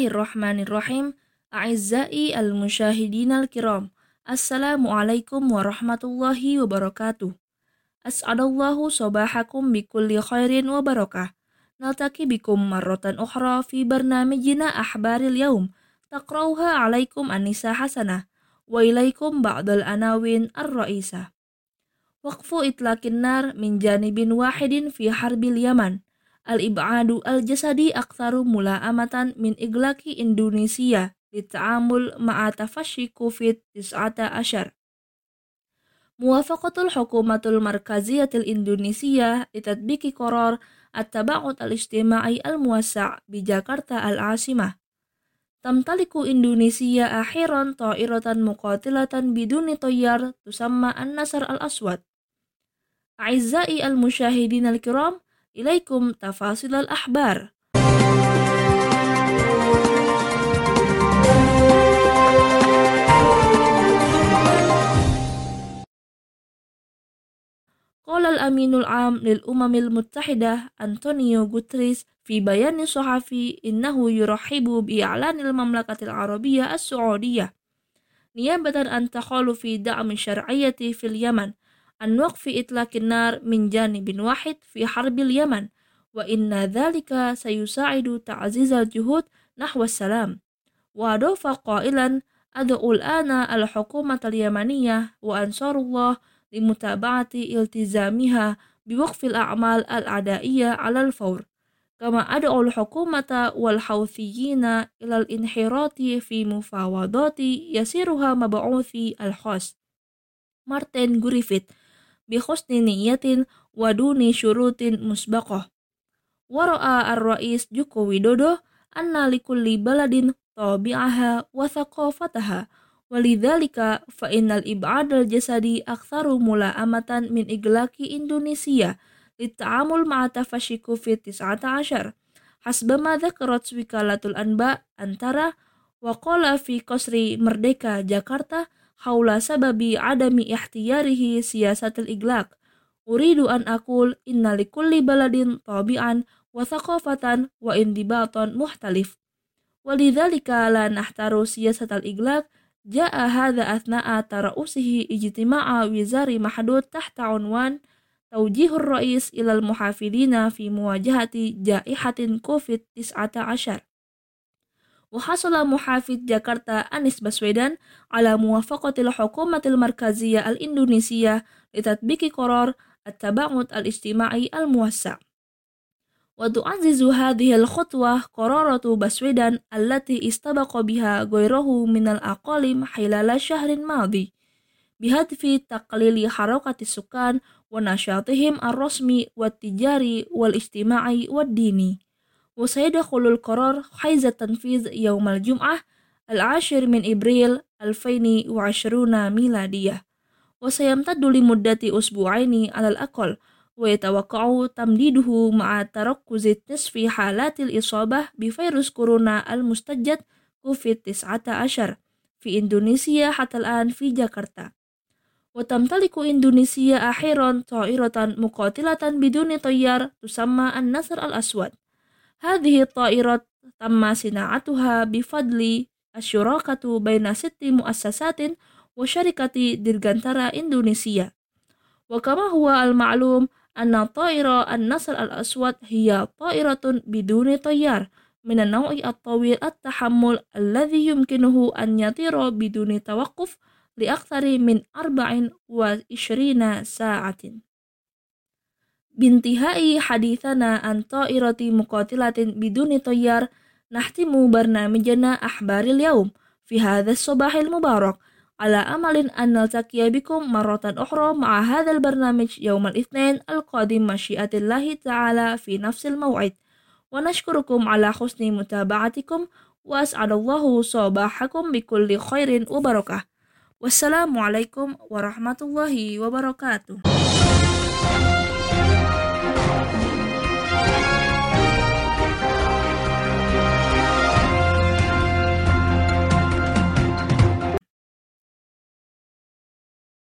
Bismillahirrahmanirrahim. A'izzai al-musyahidin al-kiram. Assalamualaikum warahmatullahi wabarakatuh. As'adallahu sobahakum bikulli khairin wa barakah. Naltaki bikum marrotan ukhra fi barnamijina ahbaril yaum. Taqrauha alaikum anisa hasanah. Wa ilaikum ba'dal anawin ar-ra'isa. Waqfu itlakin nar min janibin wahidin fi harbil yaman Al-ib'adu al-jasadi akhirum mula amatan min iglaki Indonesia lita'amul ma'a tafashi COVID-19. Muwafaqatul Hukumatul Markaziyatil Indonesia litadbiki koror at-taba'ut al-ijtima'i al-muwassa' bi Jakarta al-asimah. Tamtaliku Indonesia akhiran ta'iratan muqatilatan biduni toyar tusamma an-nasar al-aswad. A'izzai al-musyahidin al-kiram, إليكم تفاصيل الأخبار. قال الأمين العام للأمم المتحدة أنطونيو غوتريس في بيان صحفي إنه يرحب بإعلان المملكة العربية السعودية. نيابة عن تخالف دعم الشرعية في اليمن an waqfi itlaqin nar min janibin wahid fi harbil Yaman wa inna dhalika sayusa'idu ta'zizal juhud nahwa salam. Wa adofa qailan ad'u ana al-hukumat al-yamaniyah wa ansarullah limutaba'ati iltizamiha biwaqfil a'mal al-adaiyah 'ala al-fawr. Kama ad'u al-hukumata wal hawthiyina ila al-inhirati fi mufawadati yasiruha mab'uthi al-khas. Martin Griffith الخاص مارتن جريفيث بحسن نية ودون شروط مسبقة ورأى الرئيس جوكو ويدودو أن لكل بلد طابعها وثقافتها ولذلك فإن الإبعاد الجسدي أكثر ملائمة من إغلاق إندونيسيا للتعامل مع تفشي كوفيد 19 حسب ما ذكرت وكالة الأنباء أنترا وقال في قصر مردeka جاكرتا haula sababi adami ihtiyarihi siyasatil iglaq. Uridu an akul inna likulli baladin tabi'an wa thaqafatan wa indibatan muhtalif. Walidhalika la nahtaru siyasatal iglaq ja'a hadha athna'a tara'usihi ijtima'a wizari mahdud tahta unwan taujihur ra'is ilal muhafidina fi muwajahati jaihatin covid 19 وحصل محافظ جاكرتا أنيس بسويدان على موافقة الحكومة المركزية الإندونيسية لتطبيق قرار التباعد الاجتماعي الموسع وتعزز هذه الخطوة قرارة بسويدان التي استبق بها غيره من الأقاليم خلال الشهر الماضي بهدف تقليل حركة السكان ونشاطهم الرسمي والتجاري والاجتماعي والديني وسيدخل القرار حيز التنفيذ يوم الجمعة العاشر من إبريل 2020 ميلادية وسيمتد لمدة أسبوعين على الأقل ويتوقع تمديده مع تركز نصف حالات الإصابة بفيروس كورونا المستجد كوفيد-19 في إندونيسيا حتى الآن في جاكرتا وتمتلك إندونيسيا أخيرا طائرة مقاتلة بدون طيار تسمى النسر الأسود Hadhihi ta'irat tamma sina'atuha bifadli asy-syurakatu baina sitti muassasatin wa syarikati dirgantara Indonesia. Wa kama huwa al-ma'lum anna ta'ira an-nasr al-aswad hiya ta'iratun biduni tayyar min an-naw'i at-tawil at-tahammul alladhi yumkinuhu an yatira biduni tawaqquf li aktsari min arba'in wa ishrina sa'atin bintihai hadithana an ta'irati muqatilatin biduni toyar nahtimu barnamijana ahbaril yaum fi hadha sobahil mubarak. Ala amalin an takia bikum marotan ukhra ma'a hadzal barnamij yaumal itsnain al-qadim masyiatillahi ta'ala fi nafsil maw'id. Wa nashkurukum ala husni mutaba'atikum wa as'alallahu sabahakum bikulli khairin wa barakah. Wassalamualaikum warahmatullahi wabarakatuh.